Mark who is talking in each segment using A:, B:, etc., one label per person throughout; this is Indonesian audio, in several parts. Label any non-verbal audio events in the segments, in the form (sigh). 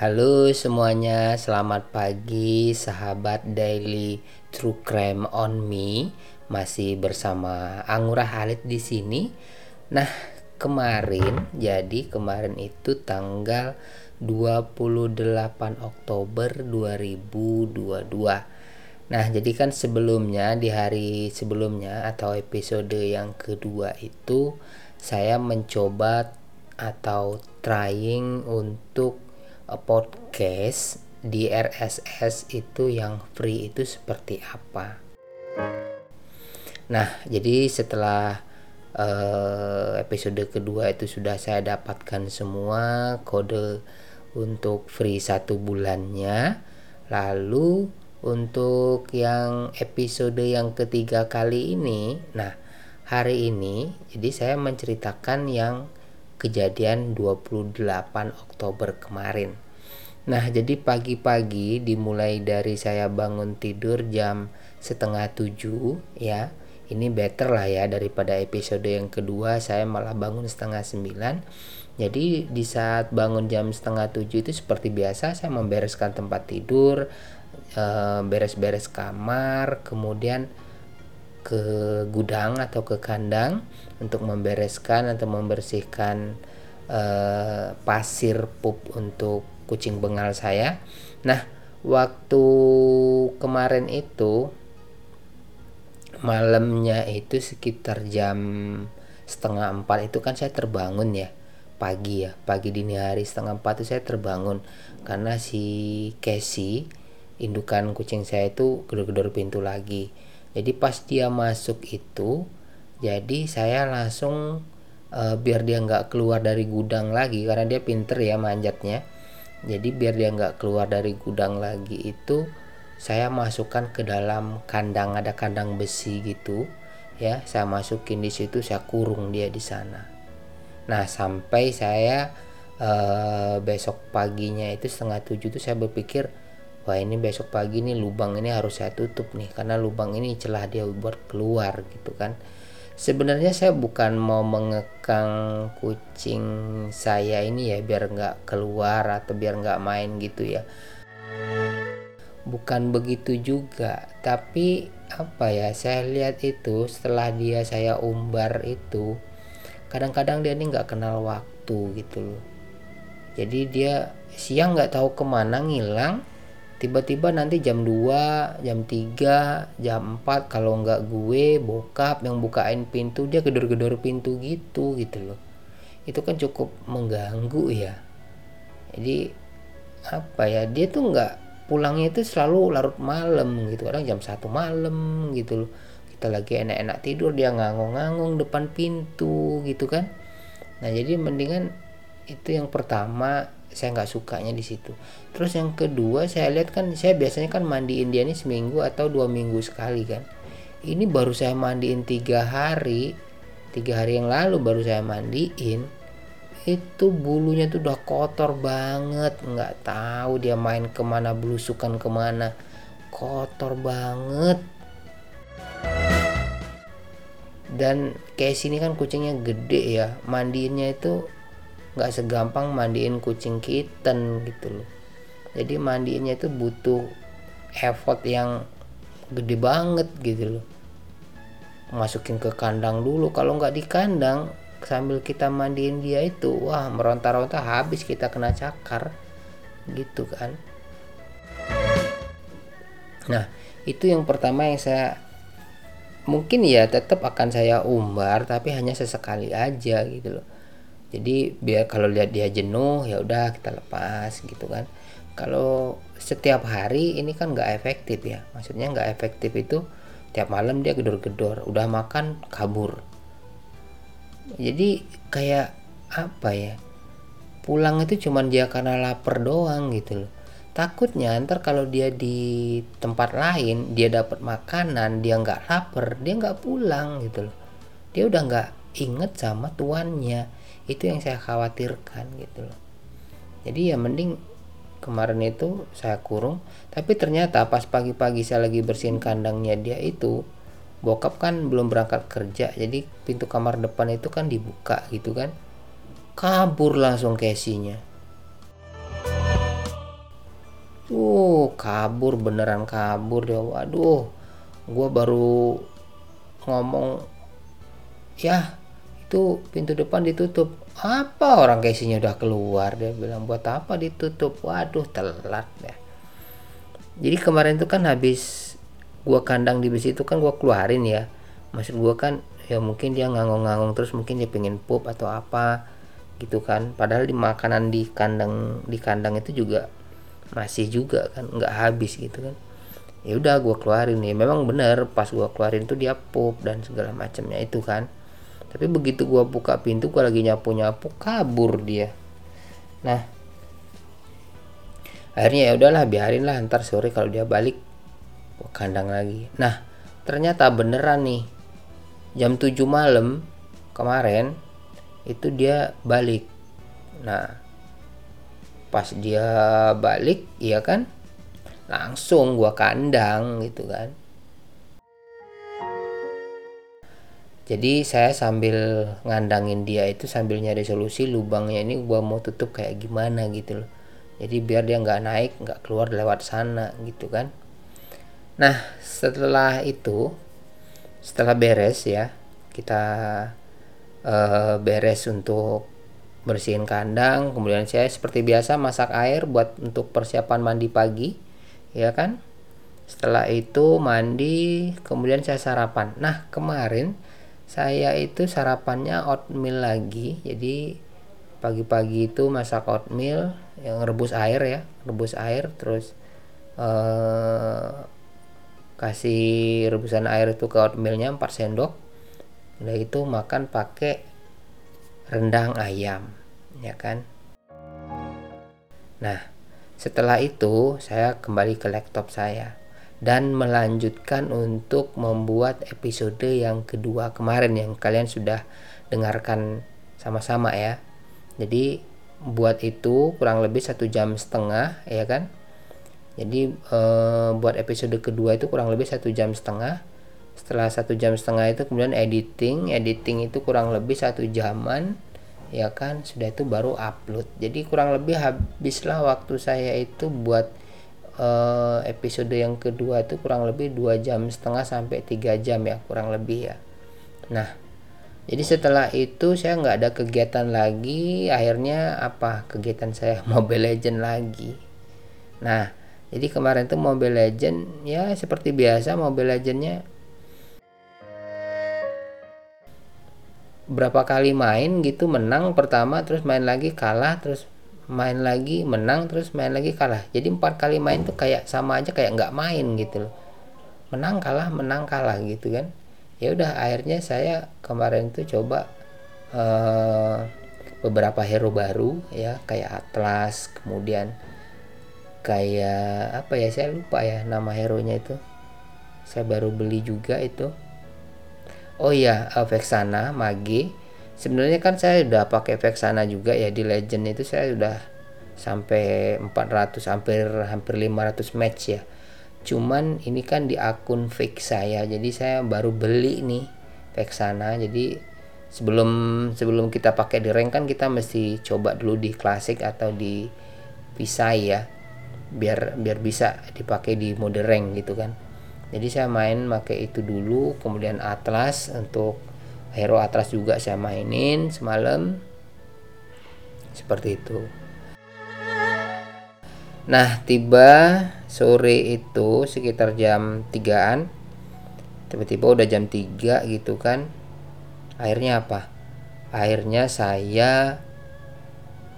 A: Halo semuanya, selamat pagi sahabat Daily True Crime on Me. Masih bersama Angura Halid di sini. Nah, kemarin jadi kemarin itu tanggal 28 Oktober 2022. Nah, jadi kan sebelumnya di hari sebelumnya atau episode yang kedua itu saya mencoba atau trying untuk podcast di RSS itu yang free itu seperti apa. Nah, jadi setelah uh, episode kedua itu sudah saya dapatkan semua kode untuk free satu bulannya. Lalu untuk yang episode yang ketiga kali ini, nah hari ini jadi saya menceritakan yang kejadian 28 Oktober kemarin. Nah, jadi pagi-pagi dimulai dari saya bangun tidur jam setengah tujuh ya. Ini better lah ya daripada episode yang kedua saya malah bangun setengah sembilan. Jadi di saat bangun jam setengah tujuh itu seperti biasa saya membereskan tempat tidur, beres-beres kamar, kemudian ke gudang atau ke kandang untuk membereskan atau membersihkan uh, pasir pup untuk kucing bengal saya. Nah, waktu kemarin itu malamnya itu sekitar jam setengah empat itu kan saya terbangun ya pagi ya pagi dini hari setengah empat itu saya terbangun karena si Casey indukan kucing saya itu gedor-gedor pintu lagi. Jadi pas dia masuk itu jadi saya langsung uh, biar dia nggak keluar dari gudang lagi karena dia pinter ya manjatnya. Jadi biar dia nggak keluar dari gudang lagi itu saya masukkan ke dalam kandang ada kandang besi gitu ya. Saya masukin di situ saya kurung dia di sana. Nah sampai saya uh, besok paginya itu setengah tujuh itu saya berpikir wah ini besok pagi nih lubang ini harus saya tutup nih karena lubang ini celah dia buat keluar gitu kan. Sebenarnya saya bukan mau mengekang kucing saya ini ya biar nggak keluar atau biar nggak main gitu ya. Bukan begitu juga tapi apa ya saya lihat itu setelah dia saya umbar itu kadang-kadang dia ini nggak kenal waktu gitu loh. Jadi dia siang nggak tahu ke mana ngilang tiba-tiba nanti jam 2 jam 3 jam 4 kalau nggak gue bokap yang bukain pintu dia gedor-gedor pintu gitu gitu loh. Itu kan cukup mengganggu ya. Jadi apa ya dia tuh nggak pulangnya itu selalu larut malam gitu. Kadang jam satu malam gitu loh. Kita lagi enak-enak tidur dia ngangong-ngangong depan pintu gitu kan. Nah jadi mendingan itu yang pertama saya nggak sukanya di situ. Terus yang kedua saya lihat kan saya biasanya kan mandiin dia ini seminggu atau dua minggu sekali kan. Ini baru saya mandiin tiga hari tiga hari yang lalu baru saya mandiin itu bulunya tuh udah kotor banget. Nggak tahu dia main ke mana belusukan ke mana. Kotor banget. Dan kayak sini kan kucingnya gede ya mandiinnya itu nggak segampang mandiin kucing kitten gitu loh. Jadi mandiinnya itu butuh effort yang gede banget gitu loh. Masukin ke kandang dulu. Kalau nggak di kandang sambil kita mandiin dia itu wah meronta-ronta habis kita kena cakar. Gitu kan. Nah itu yang pertama yang saya mungkin ya tetap akan saya umbar tapi hanya sesekali aja gitu loh jadi biar kalau lihat dia jenuh ya udah kita lepas gitu kan. Kalau setiap hari ini kan nggak efektif ya. Maksudnya nggak efektif itu tiap malam dia gedor-gedor udah makan kabur. Jadi kayak apa ya? Pulang itu cuman dia karena lapar doang gitu loh. Takutnya ntar kalau dia di tempat lain dia dapat makanan dia nggak lapar dia nggak pulang gitu loh. Dia udah nggak inget sama tuannya itu yang saya khawatirkan gitu loh. Jadi ya mending kemarin itu saya kurung tapi ternyata pas pagi-pagi saya lagi bersihin kandangnya dia itu bokap kan belum berangkat kerja jadi pintu kamar depan itu kan dibuka gitu kan. Kabur langsung Casey-nya tuh kabur beneran kabur ya waduh gue baru ngomong ya itu pintu depan ditutup. Apa orang Casey-nya udah keluar? Dia bilang buat apa ditutup? Waduh telat ya jadi kemarin itu kan habis gua kandang di besi itu kan gua keluarin ya. Maksud gua kan ya mungkin dia ngangong-ngangong terus mungkin dia pengen pup atau apa gitu kan. Padahal di makanan di kandang di kandang itu juga masih juga kan nggak habis gitu kan. Ya udah gue keluarin ya memang bener pas gue keluarin tuh dia pup dan segala macamnya itu kan tapi begitu gua buka pintu gua lagi nyapu nyapu kabur dia. Nah akhirnya ya udahlah biarin lah ntar sore kalau dia balik gua kandang lagi. Nah ternyata beneran nih jam 7 malam kemarin itu dia balik. Nah pas dia balik iya kan langsung gua kandang gitu kan jadi saya sambil ngandangin dia itu sambil nyari solusi lubangnya ini gua mau tutup kayak gimana gitu loh. Jadi biar dia nggak naik nggak keluar lewat sana gitu kan. Nah setelah itu setelah beres ya kita uh, beres untuk bersihin kandang. Kemudian saya seperti biasa masak air buat untuk persiapan mandi pagi ya kan. Setelah itu mandi kemudian saya sarapan. Nah kemarin saya itu sarapannya oatmeal lagi. Jadi pagi-pagi itu masak oatmeal yang rebus air ya rebus air terus eh, kasih rebusan air itu ke oatmealnya 4 sendok. Udah itu makan pakai rendang ayam ya kan? Nah setelah itu saya kembali ke laptop saya dan melanjutkan untuk membuat episode yang kedua kemarin yang kalian sudah dengarkan sama-sama ya. Jadi buat itu kurang lebih satu jam setengah ya kan? Jadi e, buat episode kedua itu kurang lebih satu jam setengah. Setelah satu jam setengah itu kemudian editing. Editing itu kurang lebih satu jaman ya kan? Sudah itu baru upload. Jadi kurang lebih habislah waktu saya itu buat uh, episode yang kedua itu kurang lebih dua jam setengah sampai tiga jam ya kurang lebih ya. Nah jadi setelah itu saya nggak ada kegiatan lagi. Akhirnya apa? Kegiatan saya (laughs) Mobile Legend lagi. Nah jadi kemarin tuh Mobile Legend ya seperti biasa Mobile Legendnya berapa kali main gitu menang pertama terus main lagi kalah terus main lagi menang terus main lagi kalah. Jadi empat kali main tuh kayak sama aja kayak nggak main gitu loh. Menang kalah menang kalah gitu kan. Ya udah akhirnya saya kemarin tuh coba uh, beberapa hero baru ya kayak Atlas kemudian kayak apa ya saya lupa ya nama hero nya itu. Saya baru beli juga itu. Oh iya uh, Vexana Mage sebenarnya kan saya udah pakai Vexana juga ya di Legend itu saya udah sampai 400 hampir hampir 500 match ya. Cuman ini kan di akun fake saya jadi saya baru beli nih Vexana. Jadi sebelum sebelum kita pakai di rank kan kita mesti coba dulu di klasik atau di pisai ya biar biar bisa dipakai di mode rank gitu kan. Jadi saya main pakai itu dulu kemudian atlas untuk hero atas juga saya mainin semalam. Seperti itu. Nah tiba sore itu sekitar jam 3an tiba-tiba udah jam 3 gitu kan. Akhirnya apa? Akhirnya saya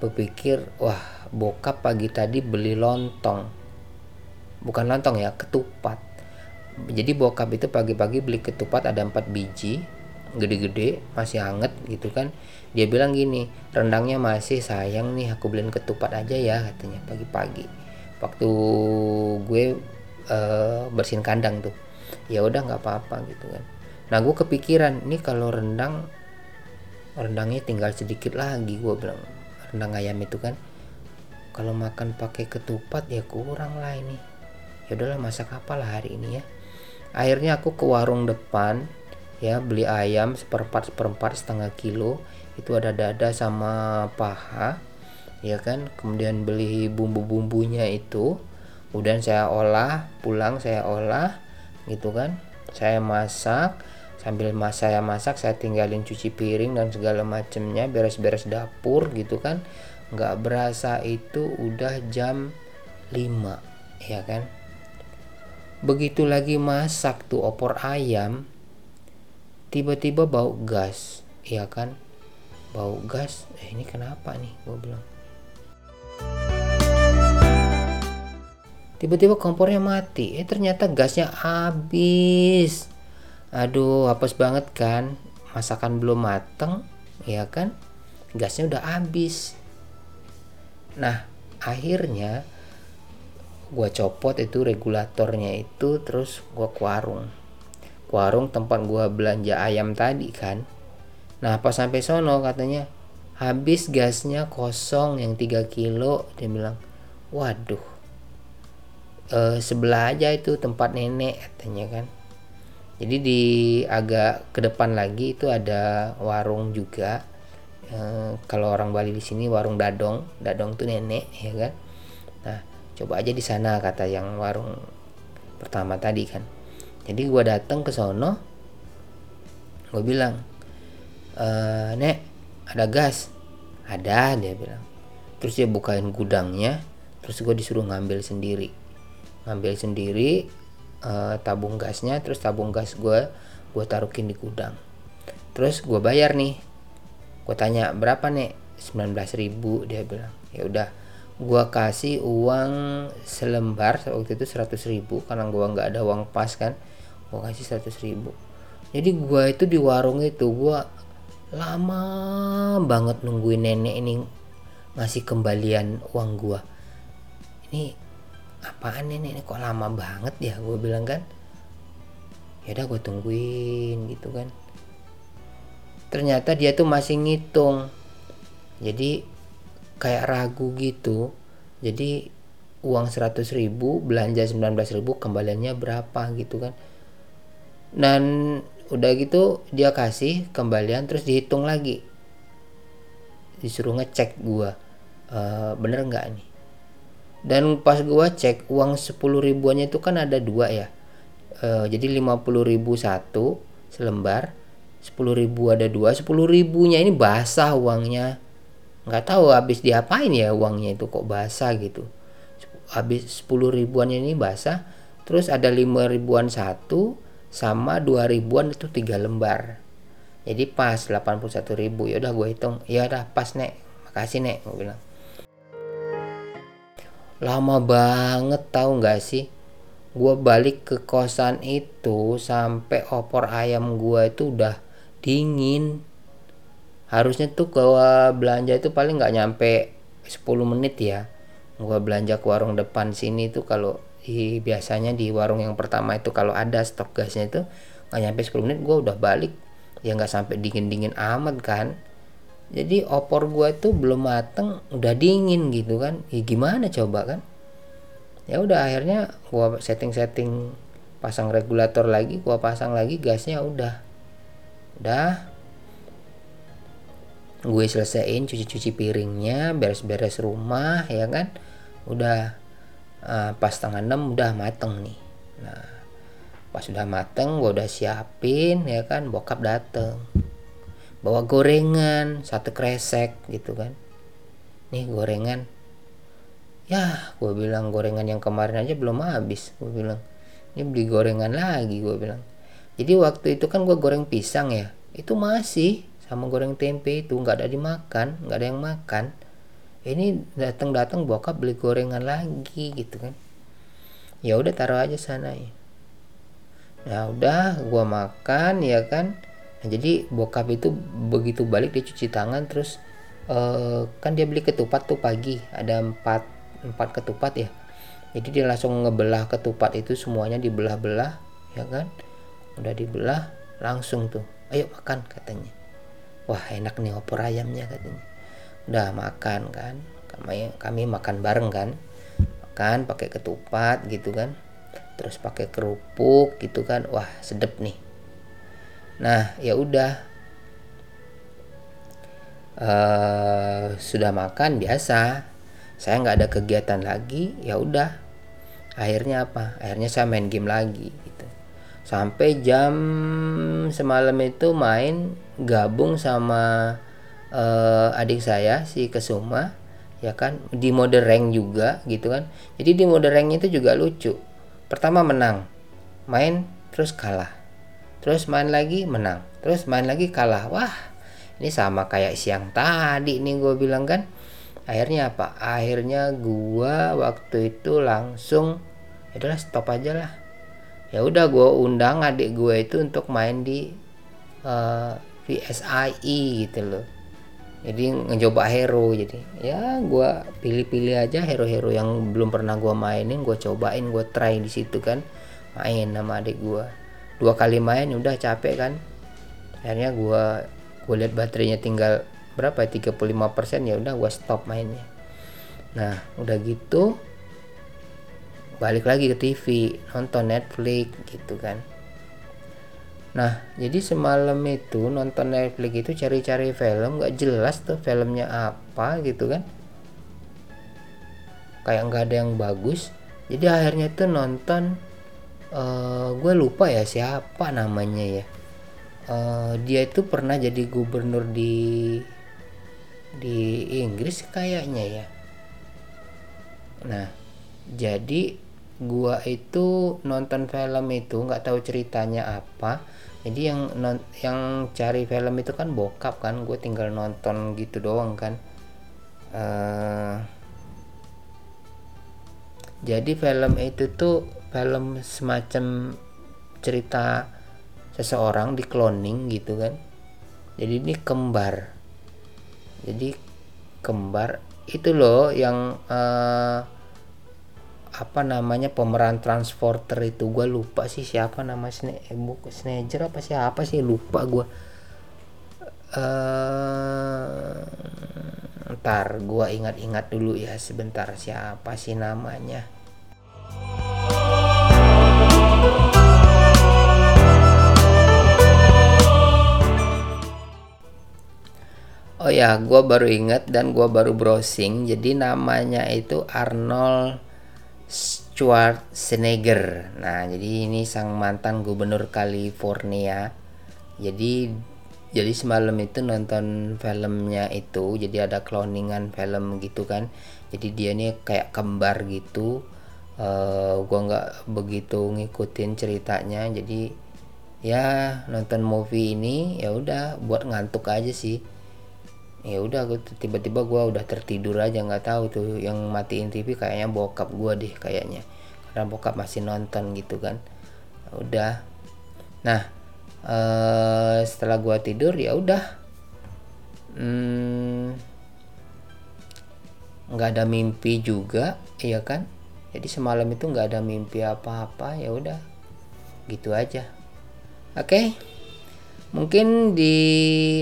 A: berpikir wah bokap pagi tadi beli lontong. Bukan lontong ya ketupat. Jadi bokap itu pagi-pagi beli ketupat ada 4 biji gede-gede masih anget gitu kan. Dia bilang gini rendangnya masih sayang nih aku beliin ketupat aja ya katanya pagi-pagi. Waktu gue uh, bersihin kandang tuh ya udah nggak apa-apa gitu kan. Nah gue kepikiran nih kalau rendang rendangnya tinggal sedikit lagi gue bilang. Rendang ayam itu kan kalau makan pakai ketupat ya kurang lah ini. Ya udahlah masak apalah hari ini ya. Akhirnya aku ke warung depan ya beli ayam seperempat seperempat setengah kilo itu ada dada sama paha ya kan? Kemudian beli bumbu-bumbunya itu kemudian saya olah pulang saya olah gitu kan? Saya masak sambil mas saya masak saya tinggalin cuci piring dan segala macamnya beres-beres dapur gitu kan? Nggak berasa itu udah jam 5 ya kan? Begitu lagi masak tuh opor ayam tiba-tiba bau gas. Ya kan? Bau gas. Eh ini kenapa nih? Gue bilang. Tiba-tiba kompornya mati. Eh ternyata gasnya habis. Aduh hapus banget kan? Masakan belum mateng. Ya kan? Gasnya udah habis. Nah akhirnya gua copot itu regulatornya itu terus gua ke warung warung tempat gua belanja ayam tadi kan? Nah pas sampai sono katanya habis gasnya kosong yang 3 kilo dia bilang waduh e, sebelah aja itu tempat nenek katanya kan? Jadi di agak ke depan lagi itu ada warung juga. E, kalau orang Bali di sini warung dadong dadong tuh nenek ya kan? Nah coba aja di sana kata yang warung pertama tadi kan jadi gue datang ke sono gue bilang e, nek ada gas? Ada dia bilang. Terus dia bukain gudangnya terus gue disuruh ngambil sendiri. Ngambil sendiri uh, tabung gasnya terus tabung gas gue gue taruhin di gudang. Terus gue bayar nih. Gue tanya berapa nek? 19.000 dia bilang. Ya udah gue kasih uang selembar waktu itu 100.000 karena gue nggak ada uang pas kan gue kasih seratus ribu. Jadi gue itu di warung itu gue lama banget nungguin nenek ini ngasih kembalian uang gue ini apaan nenek ini? Kok lama banget ya? Gue bilang kan ya udah gue tungguin gitu kan. Ternyata dia tuh masih ngitung. Jadi kayak ragu gitu. Jadi uang 100 ribu belanja 19 ribu kembaliannya berapa gitu kan dan udah gitu dia kasih kembalian terus dihitung lagi. Disuruh ngecek gua e, bener nggak nih? Dan pas gua cek uang 10 ribuannya itu kan ada dua ya. E, jadi 50 ribu satu selembar 10 ribu ada dua 10 ribunya ini basah uangnya. Nggak tahu habis diapain ya uangnya itu kok basah gitu. Habis 10 ribuannya ini basah terus ada 5 ribuan satu sama 2000-an itu tiga lembar. Jadi pas 81 ribu ya udah gue hitung. Ya udah pas nek. Makasih nek gue bilang. Lama banget tahu nggak sih? Gue balik ke kosan itu sampai opor ayam gue itu udah dingin. Harusnya tuh gue belanja itu paling nggak nyampe 10 menit ya. Gue belanja ke warung depan sini tuh kalau di biasanya di warung yang pertama itu kalau ada stok gasnya itu nggak nyampe 10 menit gue udah balik. Ya nggak sampai dingin dingin amat kan. Jadi opor gue itu belum mateng udah dingin gitu kan. Ya gimana coba kan? Ya udah akhirnya gue setting setting pasang regulator lagi gue pasang lagi gasnya udah. Udah. Gue selesaiin cuci-cuci piringnya beres-beres rumah ya kan? Udah uh, pas setengah enam udah mateng nih. Nah pas udah mateng gua udah siapin ya kan bokap dateng. Bawa gorengan satu kresek gitu kan. Nih gorengan. Ya gue bilang gorengan yang kemarin aja belum habis gue bilang. Ini beli gorengan lagi gue bilang. Jadi waktu itu kan gue goreng pisang ya. Itu masih sama goreng tempe itu nggak ada dimakan nggak ada yang makan ini datang datang bokap beli gorengan lagi gitu kan. Ya udah taruh aja sana ya. Nah udah gua makan ya kan. Nah, jadi bokap itu begitu balik dia cuci tangan terus uh, kan dia beli ketupat tuh pagi. Ada empat empat ketupat ya. Jadi dia langsung ngebelah ketupat itu semuanya dibelah-belah ya kan. Udah dibelah langsung tuh. Ayo makan katanya. Wah enak nih opor ayamnya katanya udah makan kan. Kami kami makan bareng kan. Makan pakai ketupat gitu kan. Terus pakai kerupuk gitu kan. Wah sedep nih. Nah ya udah. Uh, sudah makan biasa. Saya nggak ada kegiatan lagi ya udah. Akhirnya apa? Akhirnya saya main game lagi gitu. Sampai jam semalam itu main gabung sama uh, adik saya si Kesuma ya kan di mode rank juga gitu kan. Jadi di mode rank itu juga lucu. Pertama menang main terus kalah. Terus main lagi menang. Terus main lagi kalah. Wah ini sama kayak siang tadi nih gue bilang kan. Akhirnya apa? Akhirnya gua waktu itu langsung ya udahlah stop aja lah. Ya udah gua undang adik gue itu untuk main di uh, eh, VSIE gitu loh jadi ngecoba hero jadi ya gua pilih-pilih aja hero-hero yang belum pernah gua mainin gua cobain gua try di situ kan. Main sama adik gua. Dua kali main udah capek kan. Akhirnya gua gue lihat baterainya tinggal berapa 35% ya udah gua stop mainnya. Nah udah gitu balik lagi ke TV nonton Netflix gitu kan nah jadi semalam itu nonton Netflix itu cari-cari film nggak jelas tuh filmnya apa gitu kan. Kayak nggak ada yang bagus. Jadi akhirnya tuh nonton uh, eh, gue lupa ya siapa namanya ya. Uh, dia itu pernah jadi gubernur di di Inggris kayaknya ya. Nah jadi gua itu nonton film itu nggak tahu ceritanya apa jadi yang yang cari film itu kan bokap kan gue tinggal nonton gitu doang kan. Uh, jadi film itu tuh film semacam cerita seseorang di cloning gitu kan. Jadi ini kembar. Jadi kembar itu loh yang uh, apa namanya pemeran transporter itu. Gue lupa sih siapa nama Sne eh, apa sih apa sih lupa gue uh, ntar gue ingat-ingat dulu ya sebentar siapa sih namanya. Oh ya, gue baru ingat dan gue baru browsing. Jadi namanya itu Arnold Schwarzenegger. Nah, jadi ini sang mantan gubernur California. Jadi jadi semalam itu nonton filmnya itu, jadi ada cloningan film gitu kan. Jadi dia ini kayak kembar gitu. Uh, gua nggak begitu ngikutin ceritanya. Jadi ya nonton movie ini ya udah buat ngantuk aja sih ya udah tiba-tiba gue udah tertidur aja nggak tahu tuh yang matiin TV kayaknya bokap gue deh kayaknya. Karena bokap masih nonton gitu kan. Ya udah. Nah uh, setelah gue tidur ya udah. Hmm, nggak hmm, ada mimpi juga iya kan? Jadi semalam itu nggak ada mimpi apa-apa ya udah. Gitu aja. Oke? okay? Mungkin di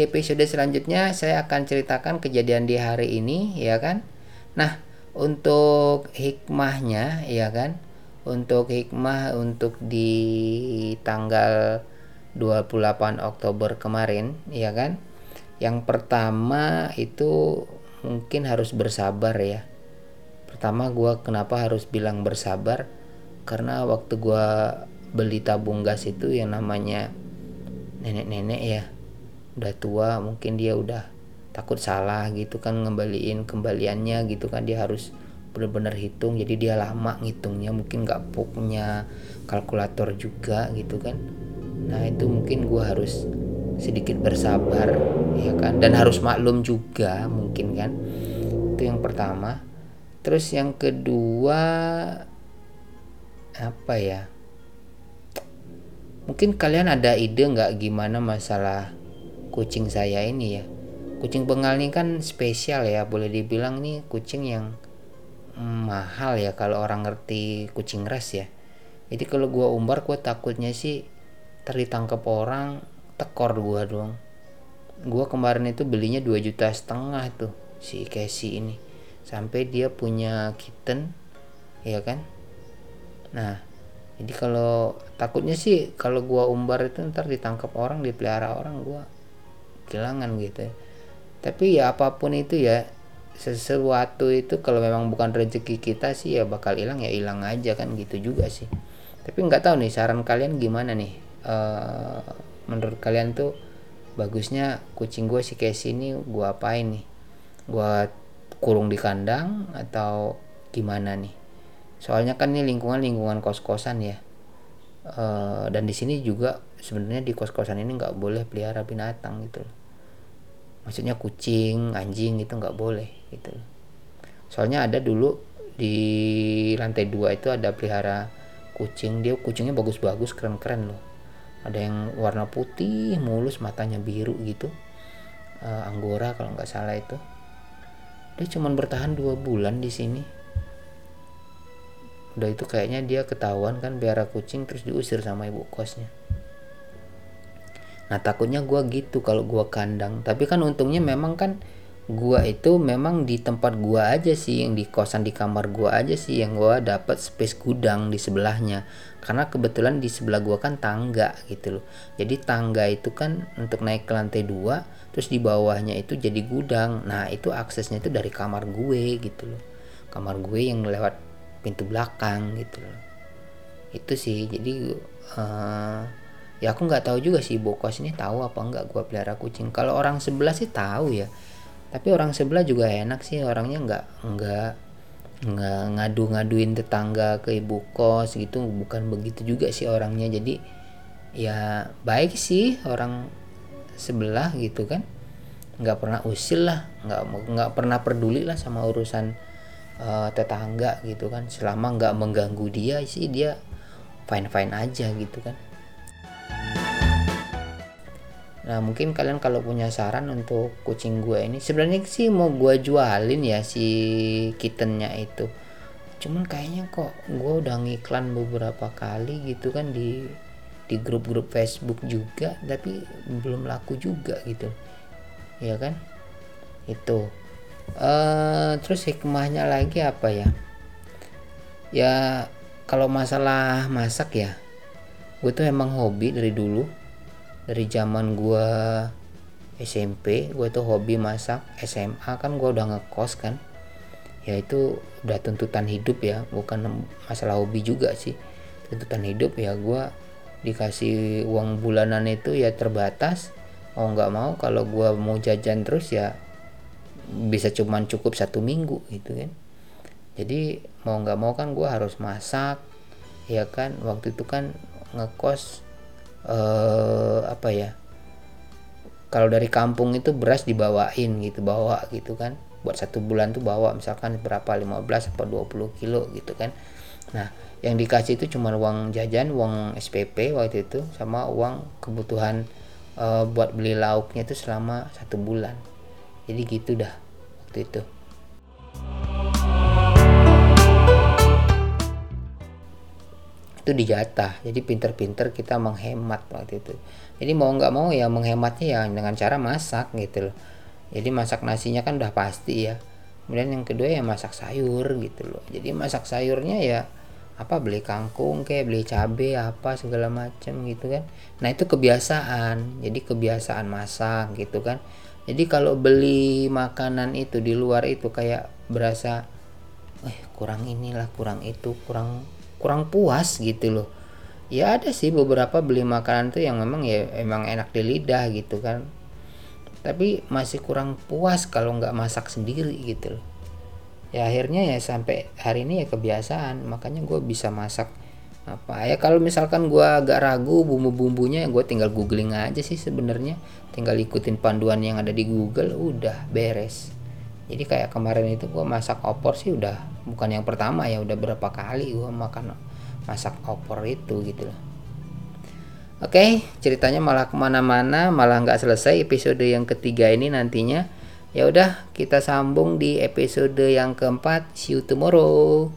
A: episode selanjutnya saya akan ceritakan kejadian di hari ini ya kan. Nah, untuk hikmahnya ya kan. Untuk hikmah untuk di tanggal 28 Oktober kemarin ya kan. Yang pertama itu mungkin harus bersabar ya. Pertama gua kenapa harus bilang bersabar? Karena waktu gua beli tabung gas itu yang namanya nenek-nenek ya. Udah tua mungkin dia udah takut salah gitu kan ngembaliin kembaliannya gitu kan. Dia harus benar-benar hitung jadi dia lama ngitungnya mungkin nggak punya kalkulator juga gitu kan. Nah itu mungkin gue harus sedikit bersabar ya kan. Dan harus maklum juga mungkin kan. Itu yang pertama. Terus yang kedua apa ya Mungkin kalian ada ide nggak gimana masalah kucing saya ini ya? Kucing bengal ini kan spesial ya, boleh dibilang nih kucing yang mahal ya kalau orang ngerti kucing ras ya. Jadi kalau gua umbar gua takutnya sih tertangkap orang tekor gua doang. Gua kemarin itu belinya 2 juta setengah tuh si Casey ini. Sampai dia punya kitten ya kan? Nah, jadi kalau takutnya sih kalau gua umbar itu ntar ditangkap orang dipelihara orang gua kehilangan gitu ya. tapi ya apa pun itu ya sesuatu itu kalau memang bukan rezeki kita sih ya bakal hilang ya hilang aja kan gitu juga sih. Tapi nggak tahu nih saran kalian gimana nih? Uh, menurut kalian tuh bagusnya kucing gue si Casey ini gue apain nih? Gue kurung di kandang atau gimana nih soalnya kan ini lingkungan lingkungan kos kosan ya. Uh, dan di sini juga sebenarnya di kos kosan ini nggak boleh pelihara binatang gitu maksudnya kucing anjing itu nggak boleh gitu soalnya ada dulu di lantai dua itu ada pelihara kucing. Dia kucingnya bagus-bagus keren-keren loh. Ada yang warna putih mulus matanya biru gitu. Uh, anggora kalau nggak salah itu. Dia cuma bertahan dua bulan di sini udah itu kayaknya dia ketahuan kan biara kucing terus diusir sama ibu kosnya. Nah takutnya gue gitu kalau gue kandang. Tapi kan untungnya memang kan gua itu memang di tempat gua aja sih yang di kosan di kamar gua aja sih yang gua dapat space gudang di sebelahnya. Karena kebetulan di sebelah gua kan tangga gitu loh. Jadi tangga itu kan untuk naik ke lantai dua terus di bawahnya itu jadi gudang. Nah itu aksesnya itu dari kamar gue gitu loh. Kamar gue yang lewat pintu belakang gitu loh. Itu sih jadi uh, ya aku nggak tahu juga sih bokos ini tahu apa nggak gue pelihara kucing. Kalau orang sebelah sih tahu ya tapi orang sebelah juga enak sih orangnya nggak nggak nggak ngadu-ngaduin tetangga ke ibu kos gitu bukan begitu juga sih orangnya. Jadi ya baik sih orang sebelah gitu kan. Nggak pernah usil lah nggak nggak pernah peduli lah sama urusan uh, tetangga gitu kan selama nggak mengganggu dia sih dia fine fine aja gitu kan Nah mungkin kalian kalau punya saran untuk kucing gue ini sebenarnya sih mau gue jualin ya si kittennya itu. Cuman kayaknya kok gue udah ngiklan beberapa kali gitu kan di di grup-grup Facebook juga tapi belum laku juga gitu. Ya kan? Itu. Uh, terus hikmahnya lagi apa ya? Ya kalau masalah masak ya, gue tuh emang hobi dari dulu. Dari zaman gue SMP gue tuh hobi masak. SMA kan gue udah ngekos kan. Ya itu udah tuntutan hidup ya bukan masalah hobi juga sih. Tuntutan hidup ya gue dikasih uang bulanan itu ya terbatas. Mau nggak mau kalau gue mau jajan terus ya bisa cuman cukup satu minggu gitu kan. Jadi mau nggak mau kan gue harus masak ya kan? Waktu itu kan ngekos uh, apa ya? Kalau dari kampung itu beras dibawain gitu bawa gitu kan. Buat satu bulan tuh bawa misalkan berapa 15 atau 20 kilo gitu kan. Nah yang dikasih itu cuma uang jajan uang SPP waktu itu sama uang kebutuhan uh, buat beli lauknya itu selama satu bulan jadi gitu dah waktu itu. Itu dijatah. Jadi pinter-pinter kita menghemat waktu itu. Jadi mau nggak mau ya menghematnya ya dengan cara masak gitu loh. Jadi masak nasinya kan udah pasti ya. Kemudian yang kedua ya masak sayur gitu loh. Jadi masak sayurnya ya apa beli kangkung kayak beli cabe apa segala macam gitu kan. Nah itu kebiasaan. Jadi kebiasaan masak gitu kan jadi kalau beli makanan itu di luar itu kayak berasa eh kurang inilah kurang itu kurang kurang puas gitu loh. Ya ada sih beberapa beli makanan tuh yang memang ya emang enak di lidah gitu kan. Tapi masih kurang puas kalau nggak masak sendiri gitu loh. Ya akhirnya ya sampai hari ini ya kebiasaan. Makanya gue bisa masak apa ya kalau misalkan gue agak ragu bumbu-bumbunya gue tinggal googling aja sih sebenarnya tinggal ikutin panduan yang ada di Google udah beres jadi kayak kemarin itu gue masak opor sih udah bukan yang pertama ya udah berapa kali gue makan masak opor itu gitu loh Oke, ceritanya malah ke mana-mana, malah nggak selesai episode yang ketiga ini nantinya. Ya udah, kita sambung di episode yang keempat. See you tomorrow.